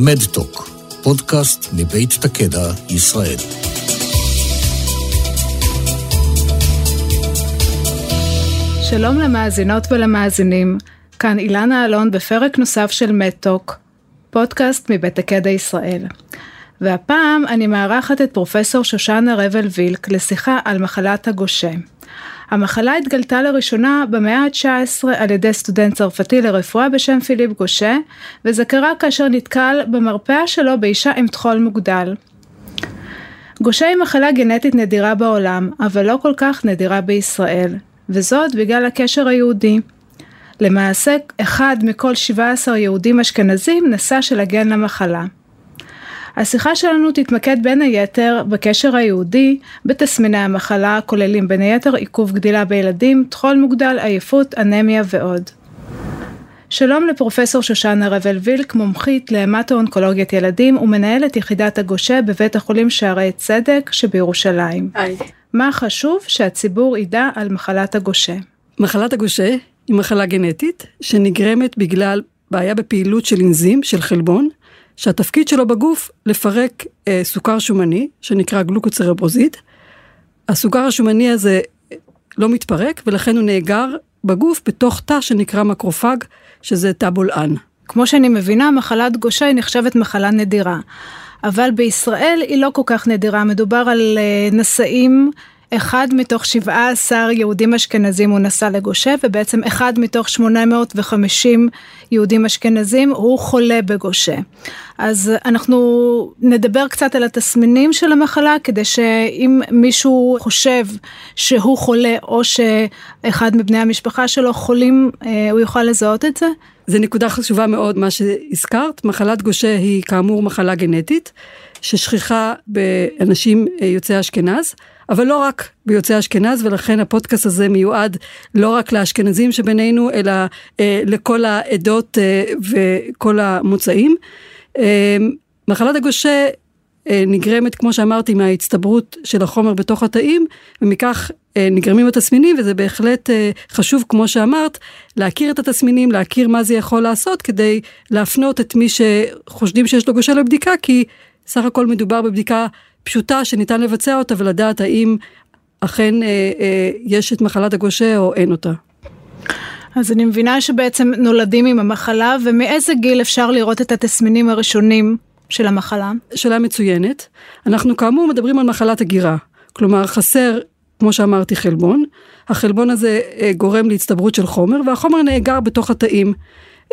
מדטוק, פודקאסט מבית תקדע, ישראל. שלום למאזינות ולמאזינים, כאן אילנה אלון בפרק נוסף של מדטוק, פודקאסט מבית תקדע ישראל. והפעם אני מארחת את פרופסור שושנה רבל וילק לשיחה על מחלת הגושה. המחלה התגלתה לראשונה במאה ה-19 על ידי סטודנט צרפתי לרפואה בשם פיליפ גושה, וזה קרה כאשר נתקל במרפאה שלו באישה עם טחול מוגדל. גושה היא מחלה גנטית נדירה בעולם, אבל לא כל כך נדירה בישראל, וזאת בגלל הקשר היהודי. למעשה, אחד מכל 17 יהודים אשכנזים נשא של הגן למחלה. השיחה שלנו תתמקד בין היתר בקשר היהודי בתסמיני המחלה הכוללים בין היתר עיכוב גדילה בילדים, טחול מוגדל, עייפות, אנמיה ועוד. שלום לפרופסור שושנה רבל וילק, מומחית להמטו-אונקולוגיית ילדים ומנהלת יחידת הגושה בבית החולים שערי צדק שבירושלים. היי. מה חשוב שהציבור ידע על מחלת הגושה? מחלת הגושה היא מחלה גנטית שנגרמת בגלל בעיה בפעילות של אנזים, של חלבון, שהתפקיד שלו בגוף לפרק אה, סוכר שומני, שנקרא גלוקוצרברוזיד. הסוכר השומני הזה לא מתפרק, ולכן הוא נאגר בגוף בתוך תא שנקרא מקרופג, שזה תא בולען. כמו שאני מבינה, מחלת גושה היא נחשבת מחלה נדירה. אבל בישראל היא לא כל כך נדירה, מדובר על אה, נשאים אחד מתוך 17 יהודים אשכנזים הוא נסע לגושה, ובעצם אחד מתוך 850 יהודים אשכנזים הוא חולה בגושה. אז אנחנו נדבר קצת על התסמינים של המחלה, כדי שאם מישהו חושב שהוא חולה, או שאחד מבני המשפחה שלו חולים, אה, הוא יוכל לזהות את זה. זה נקודה חשובה מאוד מה שהזכרת, מחלת גושה היא כאמור מחלה גנטית, ששכיחה באנשים אה, יוצאי אשכנז. אבל לא רק ביוצאי אשכנז, ולכן הפודקאסט הזה מיועד לא רק לאשכנזים שבינינו, אלא אה, לכל העדות אה, וכל המוצאים. אה, מחלת הגושה אה, נגרמת, כמו שאמרתי, מההצטברות של החומר בתוך התאים, ומכך אה, נגרמים התסמינים, וזה בהחלט אה, חשוב, כמו שאמרת, להכיר את התסמינים, להכיר מה זה יכול לעשות, כדי להפנות את מי שחושדים שיש לו גושה לבדיקה, כי סך הכל מדובר בבדיקה פשוטה שניתן לבצע אותה ולדעת האם אכן אה, אה, יש את מחלת הגושה או אין אותה. אז אני מבינה שבעצם נולדים עם המחלה, ומאיזה גיל אפשר לראות את התסמינים הראשונים של המחלה? שאלה מצוינת. אנחנו כאמור מדברים על מחלת הגירה. כלומר, חסר, כמו שאמרתי, חלבון. החלבון הזה אה, גורם להצטברות של חומר, והחומר נאגר בתוך התאים.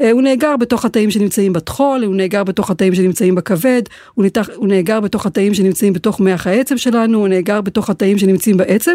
אה, הוא נאגר בתוך התאים שנמצאים בטחול, הוא נאגר בתוך התאים שנמצאים בכבד, הוא, ניתח, הוא נאגר בתוך התאים שנמצאים בתוך מח העצם שלנו, הוא נאגר בתוך התאים שנמצאים בעצם,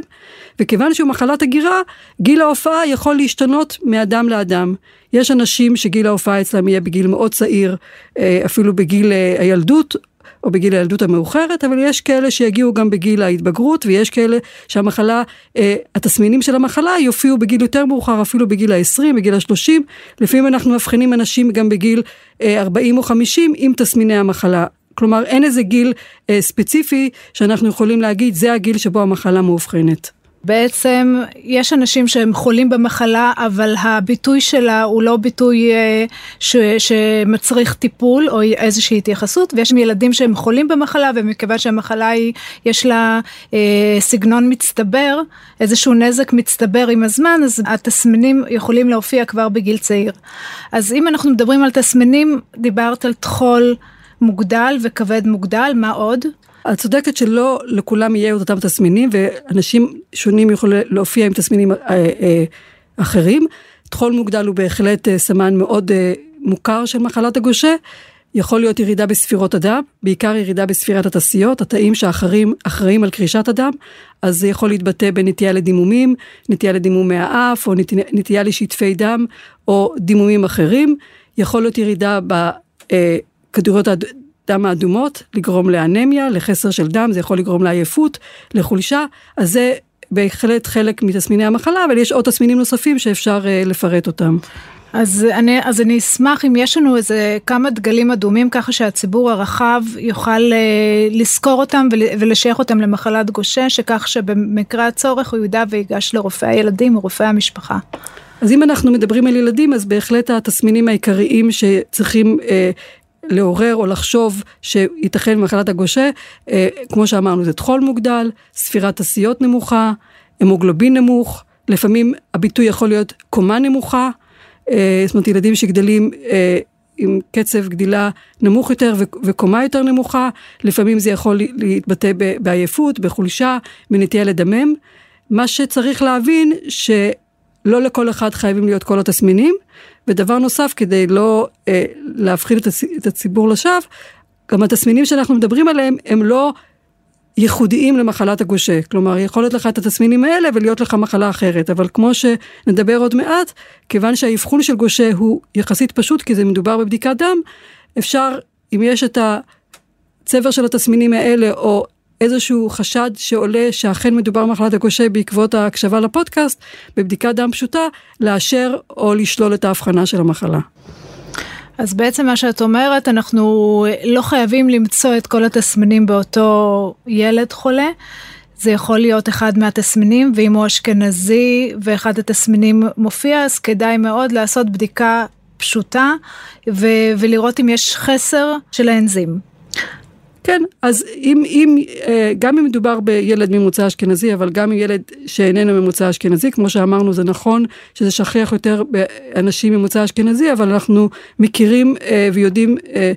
וכיוון שהוא מחלת הגירה, גיל ההופעה יכול להשתנות מאדם לאדם. יש אנשים שגיל ההופעה אצלם יהיה בגיל מאוד צעיר, אה, אפילו בגיל אה, הילדות, או בגיל הילדות המאוחרת, אבל יש כאלה שיגיעו גם בגיל ההתבגרות, ויש כאלה שהמחלה, אה, התסמינים של המחלה יופיעו בגיל יותר מאוחר, אפילו בגיל ה-20, בגיל ה-30. לפעמים אנחנו מבחינים אנשים גם בגיל אה, 40 או 50 עם תסמיני המחלה. כלומר, אין איזה גיל אה, ספציפי שאנחנו יכולים להגיד, זה הגיל שבו המחלה מאובחנת. בעצם יש אנשים שהם חולים במחלה, אבל הביטוי שלה הוא לא ביטוי אה, ש, שמצריך טיפול או איזושהי התייחסות, ויש ילדים שהם חולים במחלה, ומכיוון שהמחלה היא, יש לה אה, סגנון מצטבר, איזשהו נזק מצטבר עם הזמן, אז התסמינים יכולים להופיע כבר בגיל צעיר. אז אם אנחנו מדברים על תסמינים, דיברת על טחול מוגדל וכבד מוגדל, מה עוד? את צודקת שלא לכולם יהיה את אותם תסמינים, ואנשים שונים יכולים להופיע עם תסמינים אה, אה, אחרים. טחול מוגדל הוא בהחלט אה, סמן מאוד מוכר של מחלת הגושה. יכול להיות ירידה בספירות הדם, בעיקר ירידה בספירת התעשיות, התאים שאחרים אחראים על קרישת הדם, אז זה יכול להתבטא בנטייה לדימומים, נטייה לדימומי האף, או נטייה, נטייה לשטפי דם, או דימומים אחרים. יכול להיות ירידה בכדוריות אה, דם האדומות, לגרום לאנמיה, לחסר של דם, זה יכול לגרום לעייפות, לחולשה, אז זה בהחלט חלק מתסמיני המחלה, אבל יש עוד תסמינים נוספים שאפשר uh, לפרט אותם. אז אני, אז אני אשמח אם יש לנו איזה כמה דגלים אדומים ככה שהציבור הרחב יוכל אה, לזכור אותם ול, ולשייך אותם למחלת גושה, שכך שבמקרה הצורך הוא ידע ויגש לרופאי הילדים או רופאי המשפחה. אז אם אנחנו מדברים על ילדים, אז בהחלט התסמינים העיקריים שצריכים אה, לעורר או לחשוב שייתכן מחלת הגושה, אה, כמו שאמרנו, זה טחול מוגדל, ספירת עשיות נמוכה, המוגלובין נמוך, לפעמים הביטוי יכול להיות קומה נמוכה, אה, זאת אומרת ילדים שגדלים אה, עם קצב גדילה נמוך יותר וקומה יותר נמוכה, לפעמים זה יכול להתבטא בעייפות, בחולשה, בנטייה לדמם. מה שצריך להבין שלא לכל אחד חייבים להיות כל התסמינים, ודבר נוסף כדי לא אה, להפחיד את הציבור לשווא, גם התסמינים שאנחנו מדברים עליהם הם לא ייחודיים למחלת הגושה. כלומר, יכול להיות לך את התסמינים האלה ולהיות לך מחלה אחרת, אבל כמו שנדבר עוד מעט, כיוון שהאבחון של גושה הוא יחסית פשוט, כי זה מדובר בבדיקת דם, אפשר, אם יש את הצבר של התסמינים האלה, או איזשהו חשד שעולה שאכן מדובר במחלת הגושה בעקבות ההקשבה לפודקאסט, בבדיקת דם פשוטה, לאשר או לשלול את ההבחנה של המחלה. אז בעצם מה שאת אומרת, אנחנו לא חייבים למצוא את כל התסמינים באותו ילד חולה. זה יכול להיות אחד מהתסמינים, ואם הוא אשכנזי ואחד התסמינים מופיע, אז כדאי מאוד לעשות בדיקה פשוטה ו- ולראות אם יש חסר של האנזים. כן, אז אם, אם, אה, גם אם מדובר בילד ממוצא אשכנזי, אבל גם ילד שאיננו ממוצא אשכנזי, כמו שאמרנו, זה נכון שזה שכיח יותר באנשים ממוצא אשכנזי, אבל אנחנו מכירים אה, ויודעים אה,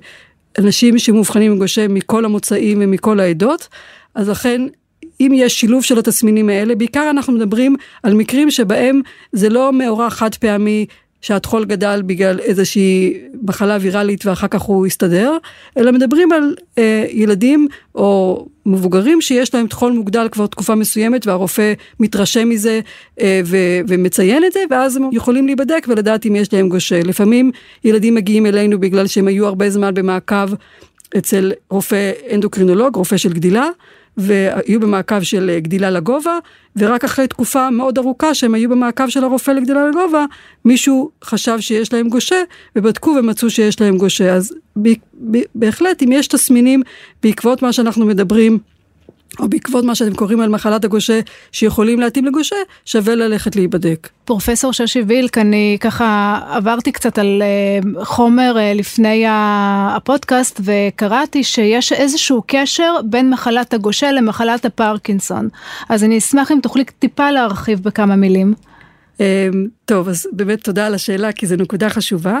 אנשים שמאובחנים עם גושה מכל המוצאים ומכל העדות, אז לכן אם יש שילוב של התסמינים האלה, בעיקר אנחנו מדברים על מקרים שבהם זה לא מאורע חד פעמי שהטחול גדל בגלל איזושהי מחלה ויראלית ואחר כך הוא הסתדר, אלא מדברים על אה, ילדים או מבוגרים שיש להם טחול מוגדל כבר תקופה מסוימת והרופא מתרשם מזה אה, ו- ומציין את זה ואז הם יכולים להיבדק ולדעת אם יש להם גושה. לפעמים ילדים מגיעים אלינו בגלל שהם היו הרבה זמן במעקב אצל רופא אנדוקרינולוג, רופא של גדילה. והיו במעקב של אה, גדילה לגובה, ורק אחרי תקופה מאוד ארוכה שהם היו במעקב של הרופא לגדילה לגובה, מישהו חשב שיש להם גושה, ובדקו ומצאו שיש להם גושה. אז בהחלט, אם יש תסמינים בעקבות מה שאנחנו מדברים, או בעקבות מה שאתם קוראים על מחלת הגושה, שיכולים להתאים לגושה, שווה ללכת להיבדק. פרופסור שושי וילק, אני ככה עברתי קצת על uh, חומר uh, לפני הפודקאסט, וקראתי שיש איזשהו קשר בין מחלת הגושה למחלת הפרקינסון. אז אני אשמח אם תוכלי טיפה להרחיב בכמה מילים. Um, טוב, אז באמת תודה על השאלה, כי זו נקודה חשובה.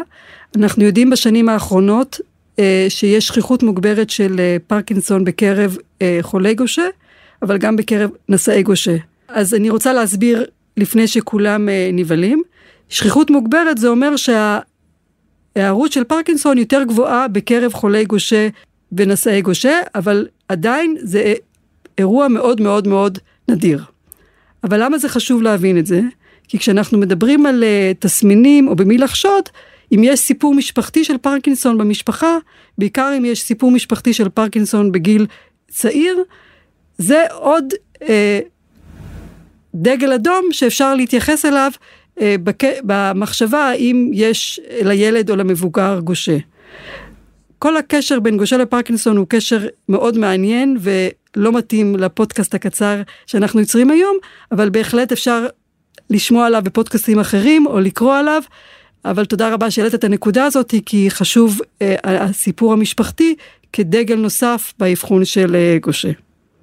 אנחנו יודעים בשנים האחרונות אה, שיש שכיחות מוגברת של אה, פרקינסון בקרב אה, חולי גושה, אבל גם בקרב נשאי גושה. אז אני רוצה להסביר לפני שכולם נבהלים. שכיחות מוגברת זה אומר שההיערות של פרקינסון יותר גבוהה בקרב חולי גושה ונשאי גושה, אבל עדיין זה אירוע מאוד מאוד מאוד נדיר. אבל למה זה חשוב להבין את זה? כי כשאנחנו מדברים על תסמינים או במי לחשוד, אם יש סיפור משפחתי של פרקינסון במשפחה, בעיקר אם יש סיפור משפחתי של פרקינסון בגיל צעיר, זה עוד אה, דגל אדום שאפשר להתייחס אליו אה, בק... במחשבה האם יש לילד או למבוגר גושה. כל הקשר בין גושה לפרקינסון הוא קשר מאוד מעניין ולא מתאים לפודקאסט הקצר שאנחנו יוצרים היום, אבל בהחלט אפשר לשמוע עליו בפודקאסטים אחרים או לקרוא עליו. אבל תודה רבה שהעלית את הנקודה הזאת, כי חשוב אה, הסיפור המשפחתי כדגל נוסף באבחון של אה, גושה.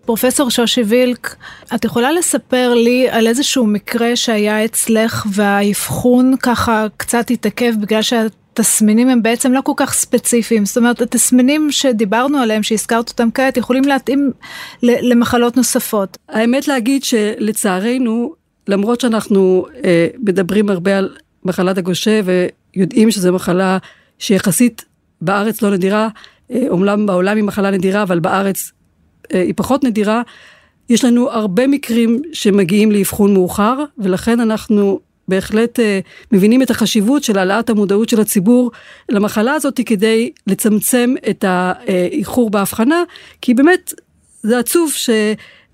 פרופסור שושי וילק, את יכולה לספר לי על איזשהו מקרה שהיה אצלך והאבחון ככה קצת התעכב בגלל שהתסמינים הם בעצם לא כל כך ספציפיים, זאת אומרת התסמינים שדיברנו עליהם, שהזכרת אותם כעת, יכולים להתאים למחלות נוספות. האמת להגיד שלצערנו, למרות שאנחנו אה, מדברים הרבה על מחלת הגושה ויודעים שזו מחלה שיחסית בארץ לא נדירה, אומנם בעולם היא מחלה נדירה, אבל בארץ אה, היא פחות נדירה. יש לנו הרבה מקרים שמגיעים לאבחון מאוחר, ולכן אנחנו בהחלט uh, מבינים את החשיבות של העלאת המודעות של הציבור למחלה הזאת כדי לצמצם את האיחור בהבחנה, כי באמת זה עצוב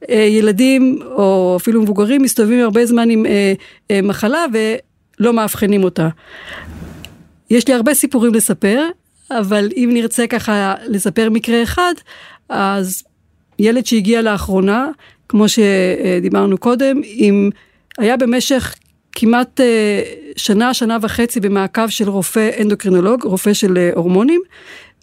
שילדים או אפילו מבוגרים מסתובבים הרבה זמן עם uh, uh, מחלה לא מאבחנים אותה. יש לי הרבה סיפורים לספר, אבל אם נרצה ככה לספר מקרה אחד, אז ילד שהגיע לאחרונה, כמו שדיברנו קודם, עם, היה במשך כמעט אה, שנה, שנה וחצי במעקב של רופא אנדוקרינולוג, רופא של אה, הורמונים,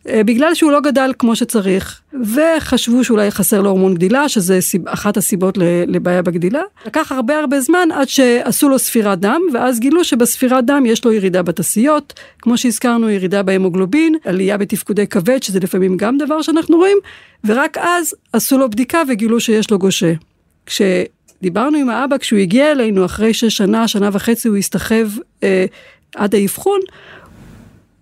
בגלל שהוא לא גדל כמו שצריך, וחשבו שאולי חסר לו הורמון גדילה, שזה אחת הסיבות לבעיה בגדילה. לקח הרבה הרבה זמן עד שעשו לו ספירת דם, ואז גילו שבספירת דם יש לו ירידה בתסיות, כמו שהזכרנו, ירידה בהמוגלובין, עלייה בתפקודי כבד, שזה לפעמים גם דבר שאנחנו רואים, ורק אז עשו לו בדיקה וגילו שיש לו גושה. כשדיברנו עם האבא, כשהוא הגיע אלינו אחרי ששנה, שנה וחצי הוא הסתחב אה, עד האבחון,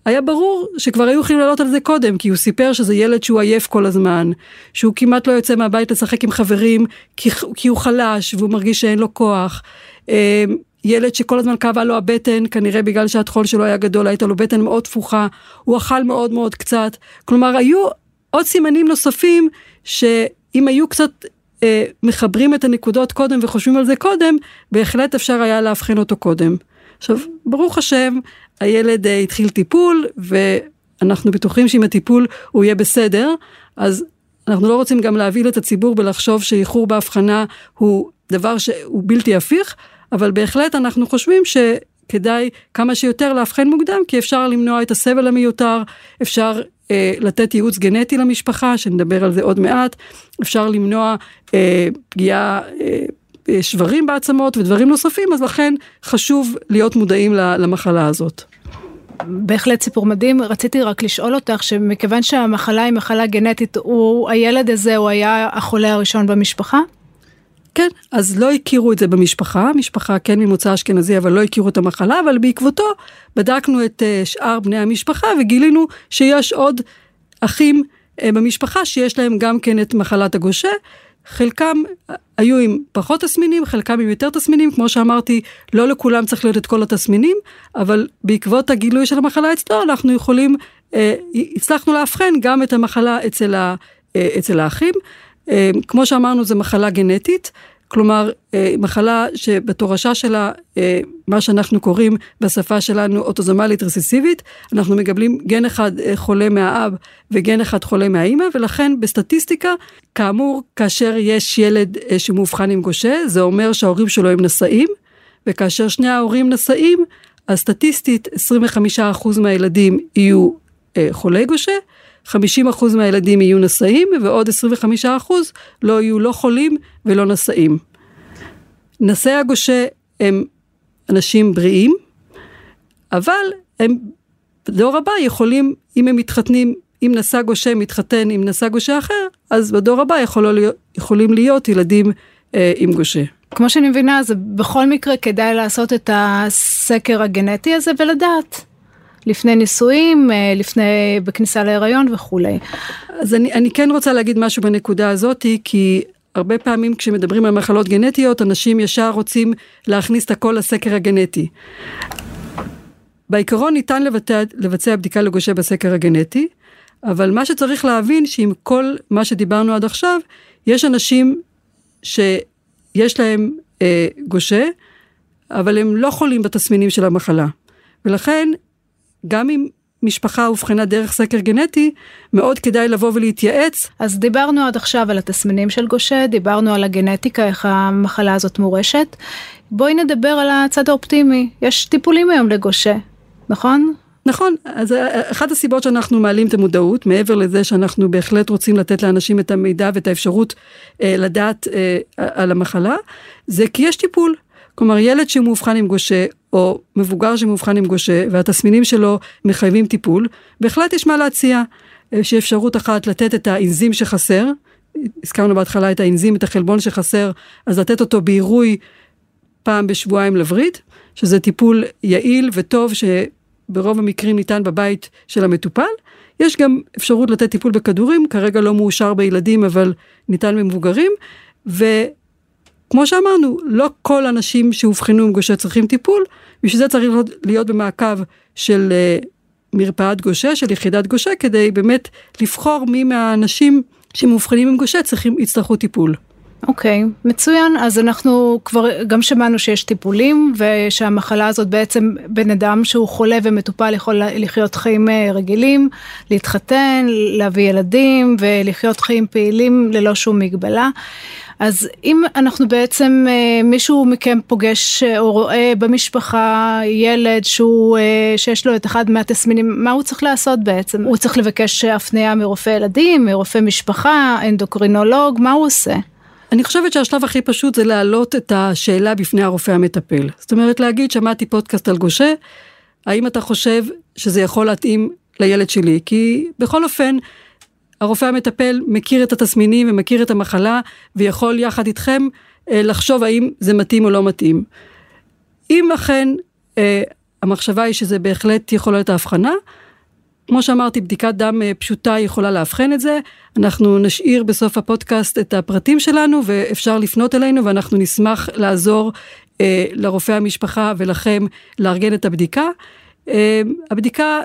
היה ברור שכבר היו יכולים לעלות על זה קודם, כי הוא סיפר שזה ילד שהוא עייף כל הזמן, שהוא כמעט לא יוצא מהבית לשחק עם חברים כי, כי הוא חלש והוא מרגיש שאין לו כוח. אה, ילד שכל הזמן כאבה לו הבטן, כנראה בגלל שהטחול שלו היה גדול, הייתה לו בטן מאוד תפוחה, הוא אכל מאוד מאוד קצת. כלומר, היו עוד סימנים נוספים שאם היו קצת אה, מחברים את הנקודות קודם וחושבים על זה קודם, בהחלט אפשר היה לאבחן אותו קודם. עכשיו, ברוך השם, הילד אה, התחיל טיפול, ואנחנו בטוחים שעם הטיפול הוא יהיה בסדר, אז אנחנו לא רוצים גם להבהיל את הציבור בלחשוב שאיחור בהבחנה הוא דבר שהוא בלתי הפיך, אבל בהחלט אנחנו חושבים שכדאי כמה שיותר לאבחן מוקדם, כי אפשר למנוע את הסבל המיותר, אפשר אה, לתת ייעוץ גנטי למשפחה, שנדבר על זה עוד מעט, אפשר למנוע אה, פגיעה, אה, אה שברים בעצמות ודברים נוספים, אז לכן חשוב להיות מודעים למחלה הזאת. בהחלט סיפור מדהים, רציתי רק לשאול אותך שמכיוון שהמחלה היא מחלה גנטית, הוא, הילד הזה הוא היה החולה הראשון במשפחה? כן, אז לא הכירו את זה במשפחה, משפחה כן ממוצא אשכנזי אבל לא הכירו את המחלה, אבל בעקבותו בדקנו את uh, שאר בני המשפחה וגילינו שיש עוד אחים uh, במשפחה שיש להם גם כן את מחלת הגושה, חלקם היו עם פחות תסמינים, חלקם עם יותר תסמינים, כמו שאמרתי, לא לכולם צריך להיות את כל התסמינים, אבל בעקבות הגילוי של המחלה אצלו אנחנו יכולים, אה, הצלחנו לאבחן גם את המחלה אצל, ה, אה, אצל האחים. אה, כמו שאמרנו, זו מחלה גנטית, כלומר, אה, מחלה שבתורשה שלה, אה, מה שאנחנו קוראים בשפה שלנו אוטוזומלית רסיסיבית, אנחנו מקבלים גן אחד חולה מהאב וגן אחד חולה מהאימא, ולכן בסטטיסטיקה, כאמור, כאשר יש ילד שמאובחן עם גושה, זה אומר שההורים שלו הם נשאים, וכאשר שני ההורים נשאים, אז סטטיסטית 25% מהילדים יהיו חולי גושה, 50% מהילדים יהיו נשאים ועוד 25% לא יהיו לא חולים ולא נשאים. נשאי הגושה הם אנשים בריאים, אבל הם בדור הבא יכולים, אם הם מתחתנים, אם נשא גושה מתחתן עם נשא גושה אחר, אז בדור הבא יכול להיות, יכולים להיות ילדים אה, עם גושה. כמו שאני מבינה, זה בכל מקרה כדאי לעשות את הסקר הגנטי הזה ולדעת. לפני נישואים, אה, לפני, בכניסה להיריון וכולי. אז אני, אני כן רוצה להגיד משהו בנקודה הזאתי, כי הרבה פעמים כשמדברים על מחלות גנטיות, אנשים ישר רוצים להכניס את הכל לסקר הגנטי. בעיקרון ניתן לבצע, לבצע בדיקה לגושה בסקר הגנטי, אבל מה שצריך להבין שעם כל מה שדיברנו עד עכשיו, יש אנשים שיש להם אה, גושה, אבל הם לא חולים בתסמינים של המחלה. ולכן גם אם משפחה אובחנה דרך סקר גנטי, מאוד כדאי לבוא ולהתייעץ. אז דיברנו עד עכשיו על התסמינים של גושה, דיברנו על הגנטיקה, איך המחלה הזאת מורשת. בואי נדבר על הצד האופטימי, יש טיפולים היום לגושה, נכון? נכון, אז אה, אחת הסיבות שאנחנו מעלים את המודעות, מעבר לזה שאנחנו בהחלט רוצים לתת לאנשים את המידע ואת האפשרות אה, לדעת אה, על המחלה, זה כי יש טיפול. כלומר, ילד שמאובחן עם גושה, או מבוגר שמאובחן עם גושה, והתסמינים שלו מחייבים טיפול, בהחלט יש מה להציע. יש אפשרות אחת לתת את האנזים שחסר, הזכרנו בהתחלה את האנזים, את החלבון שחסר, אז לתת אותו בעירוי פעם בשבועיים לווריד, שזה טיפול יעיל וטוב שברוב המקרים ניתן בבית של המטופל. יש גם אפשרות לתת טיפול בכדורים, כרגע לא מאושר בילדים אבל ניתן במבוגרים. כמו שאמרנו, לא כל אנשים שאובחנו עם גושה צריכים טיפול, בשביל זה צריך להיות במעקב של אה, מרפאת גושה, של יחידת גושה, כדי באמת לבחור מי מהאנשים שמאובחנים עם גושה צריכים, יצטרכו טיפול. אוקיי, okay, מצוין. אז אנחנו כבר גם שמענו שיש טיפולים ושהמחלה הזאת בעצם בן אדם שהוא חולה ומטופל יכול לחיות חיים אה, רגילים, להתחתן, להביא ילדים ולחיות חיים פעילים ללא שום מגבלה. אז אם אנחנו בעצם, אה, מישהו מכם פוגש או רואה במשפחה ילד שהוא, אה, שיש לו את אחד מהתסמינים, מה הוא צריך לעשות בעצם? הוא צריך לבקש הפניה מרופא ילדים, מרופא משפחה, אנדוקרינולוג, מה הוא עושה? אני חושבת שהשלב הכי פשוט זה להעלות את השאלה בפני הרופא המטפל. זאת אומרת להגיד, שמעתי פודקאסט על גושה, האם אתה חושב שזה יכול להתאים לילד שלי? כי בכל אופן, הרופא המטפל מכיר את התסמינים ומכיר את המחלה, ויכול יחד איתכם אה, לחשוב האם זה מתאים או לא מתאים. אם אכן אה, המחשבה היא שזה בהחלט יכול להיות ההבחנה, כמו שאמרתי, בדיקת דם אה, פשוטה יכולה לאבחן את זה. אנחנו נשאיר בסוף הפודקאסט את הפרטים שלנו ואפשר לפנות אלינו ואנחנו נשמח לעזור אה, לרופא המשפחה ולכם לארגן את הבדיקה. אה, הבדיקה,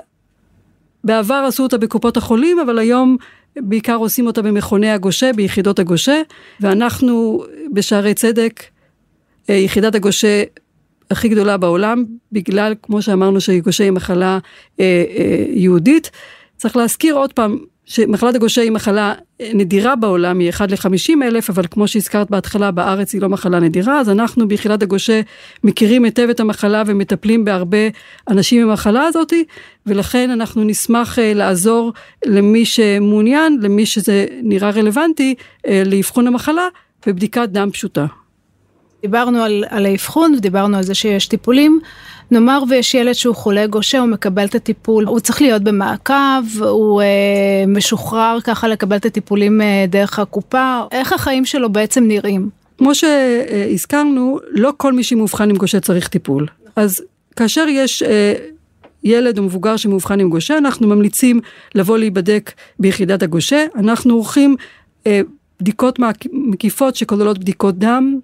בעבר עשו אותה בקופות החולים, אבל היום בעיקר עושים אותה במכוני הגושה, ביחידות הגושה, ואנחנו בשערי צדק, אה, יחידת הגושה הכי גדולה בעולם, בגלל, כמו שאמרנו, שגושה היא מחלה אה, אה, יהודית. צריך להזכיר עוד פעם, שמחלת הגושה היא מחלה נדירה בעולם, היא 1 ל-50 אלף, אבל כמו שהזכרת בהתחלה, בארץ היא לא מחלה נדירה, אז אנחנו ביחידת הגושה מכירים היטב את המחלה ומטפלים בהרבה אנשים עם המחלה הזאת, ולכן אנחנו נשמח אה, לעזור למי שמעוניין, למי שזה נראה רלוונטי, אה, לאבחון המחלה בבדיקת דם פשוטה. דיברנו על, על האבחון ודיברנו על זה שיש טיפולים. נאמר ויש ילד שהוא חולה גושה, הוא מקבל את הטיפול, הוא צריך להיות במעקב, הוא אה, משוחרר ככה לקבל את הטיפולים אה, דרך הקופה, איך החיים שלו בעצם נראים? כמו שהזכרנו, לא כל מי שמאובחן עם גושה צריך טיפול. אז כאשר יש אה, ילד או מבוגר שמאובחן עם גושה, אנחנו ממליצים לבוא להיבדק ביחידת הגושה. אנחנו עורכים אה, בדיקות מקיפות שכוללות בדיקות דם,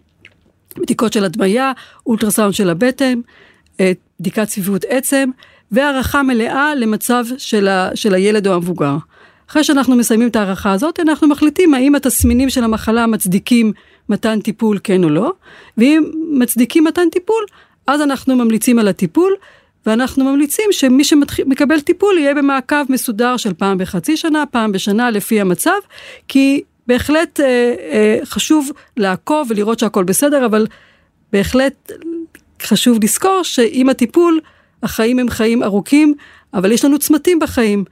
בדיקות של הדמיה, אולטרסאונד של הבטן, אה, בדיקת צפיפות עצם והערכה מלאה למצב של, ה, של הילד או המבוגר. אחרי שאנחנו מסיימים את ההערכה הזאת, אנחנו מחליטים האם התסמינים של המחלה מצדיקים מתן טיפול כן או לא, ואם מצדיקים מתן טיפול, אז אנחנו ממליצים על הטיפול, ואנחנו ממליצים שמי שמקבל טיפול יהיה במעקב מסודר של פעם בחצי שנה, פעם בשנה לפי המצב, כי בהחלט אה, אה, חשוב לעקוב ולראות שהכל בסדר, אבל בהחלט חשוב לזכור שעם הטיפול, החיים הם חיים ארוכים, אבל יש לנו צמתים בחיים.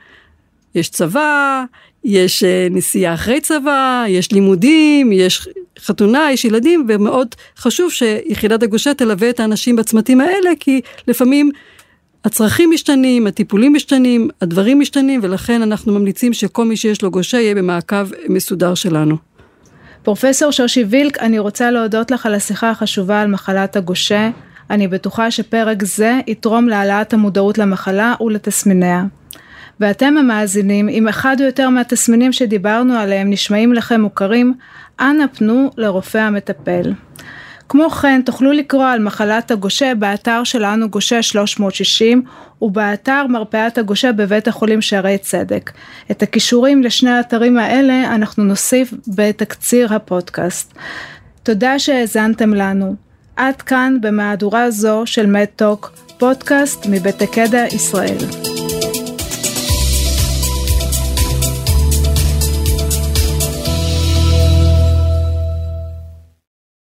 יש צבא, יש אה, נסיעה אחרי צבא, יש לימודים, יש חתונה, יש ילדים, ומאוד חשוב שיחידת הגושה תלווה את האנשים בצמתים האלה, כי לפעמים הצרכים משתנים, הטיפולים משתנים, הדברים משתנים, ולכן אנחנו ממליצים שכל מי שיש לו גושה יהיה במעקב מסודר שלנו. פרופסור שושי וילק, אני רוצה להודות לך על השיחה החשובה על מחלת הגושה. אני בטוחה שפרק זה יתרום להעלאת המודעות למחלה ולתסמיניה. ואתם המאזינים, אם אחד או יותר מהתסמינים שדיברנו עליהם נשמעים לכם מוכרים, אנא פנו לרופא המטפל. כמו כן תוכלו לקרוא על מחלת הגושה באתר שלנו גושה 360 ובאתר מרפאת הגושה בבית החולים שערי צדק. את הכישורים לשני האתרים האלה אנחנו נוסיף בתקציר הפודקאסט. תודה שהאזנתם לנו. עד כאן במהדורה זו של מדטוק, פודקאסט מבית הקדע ישראל.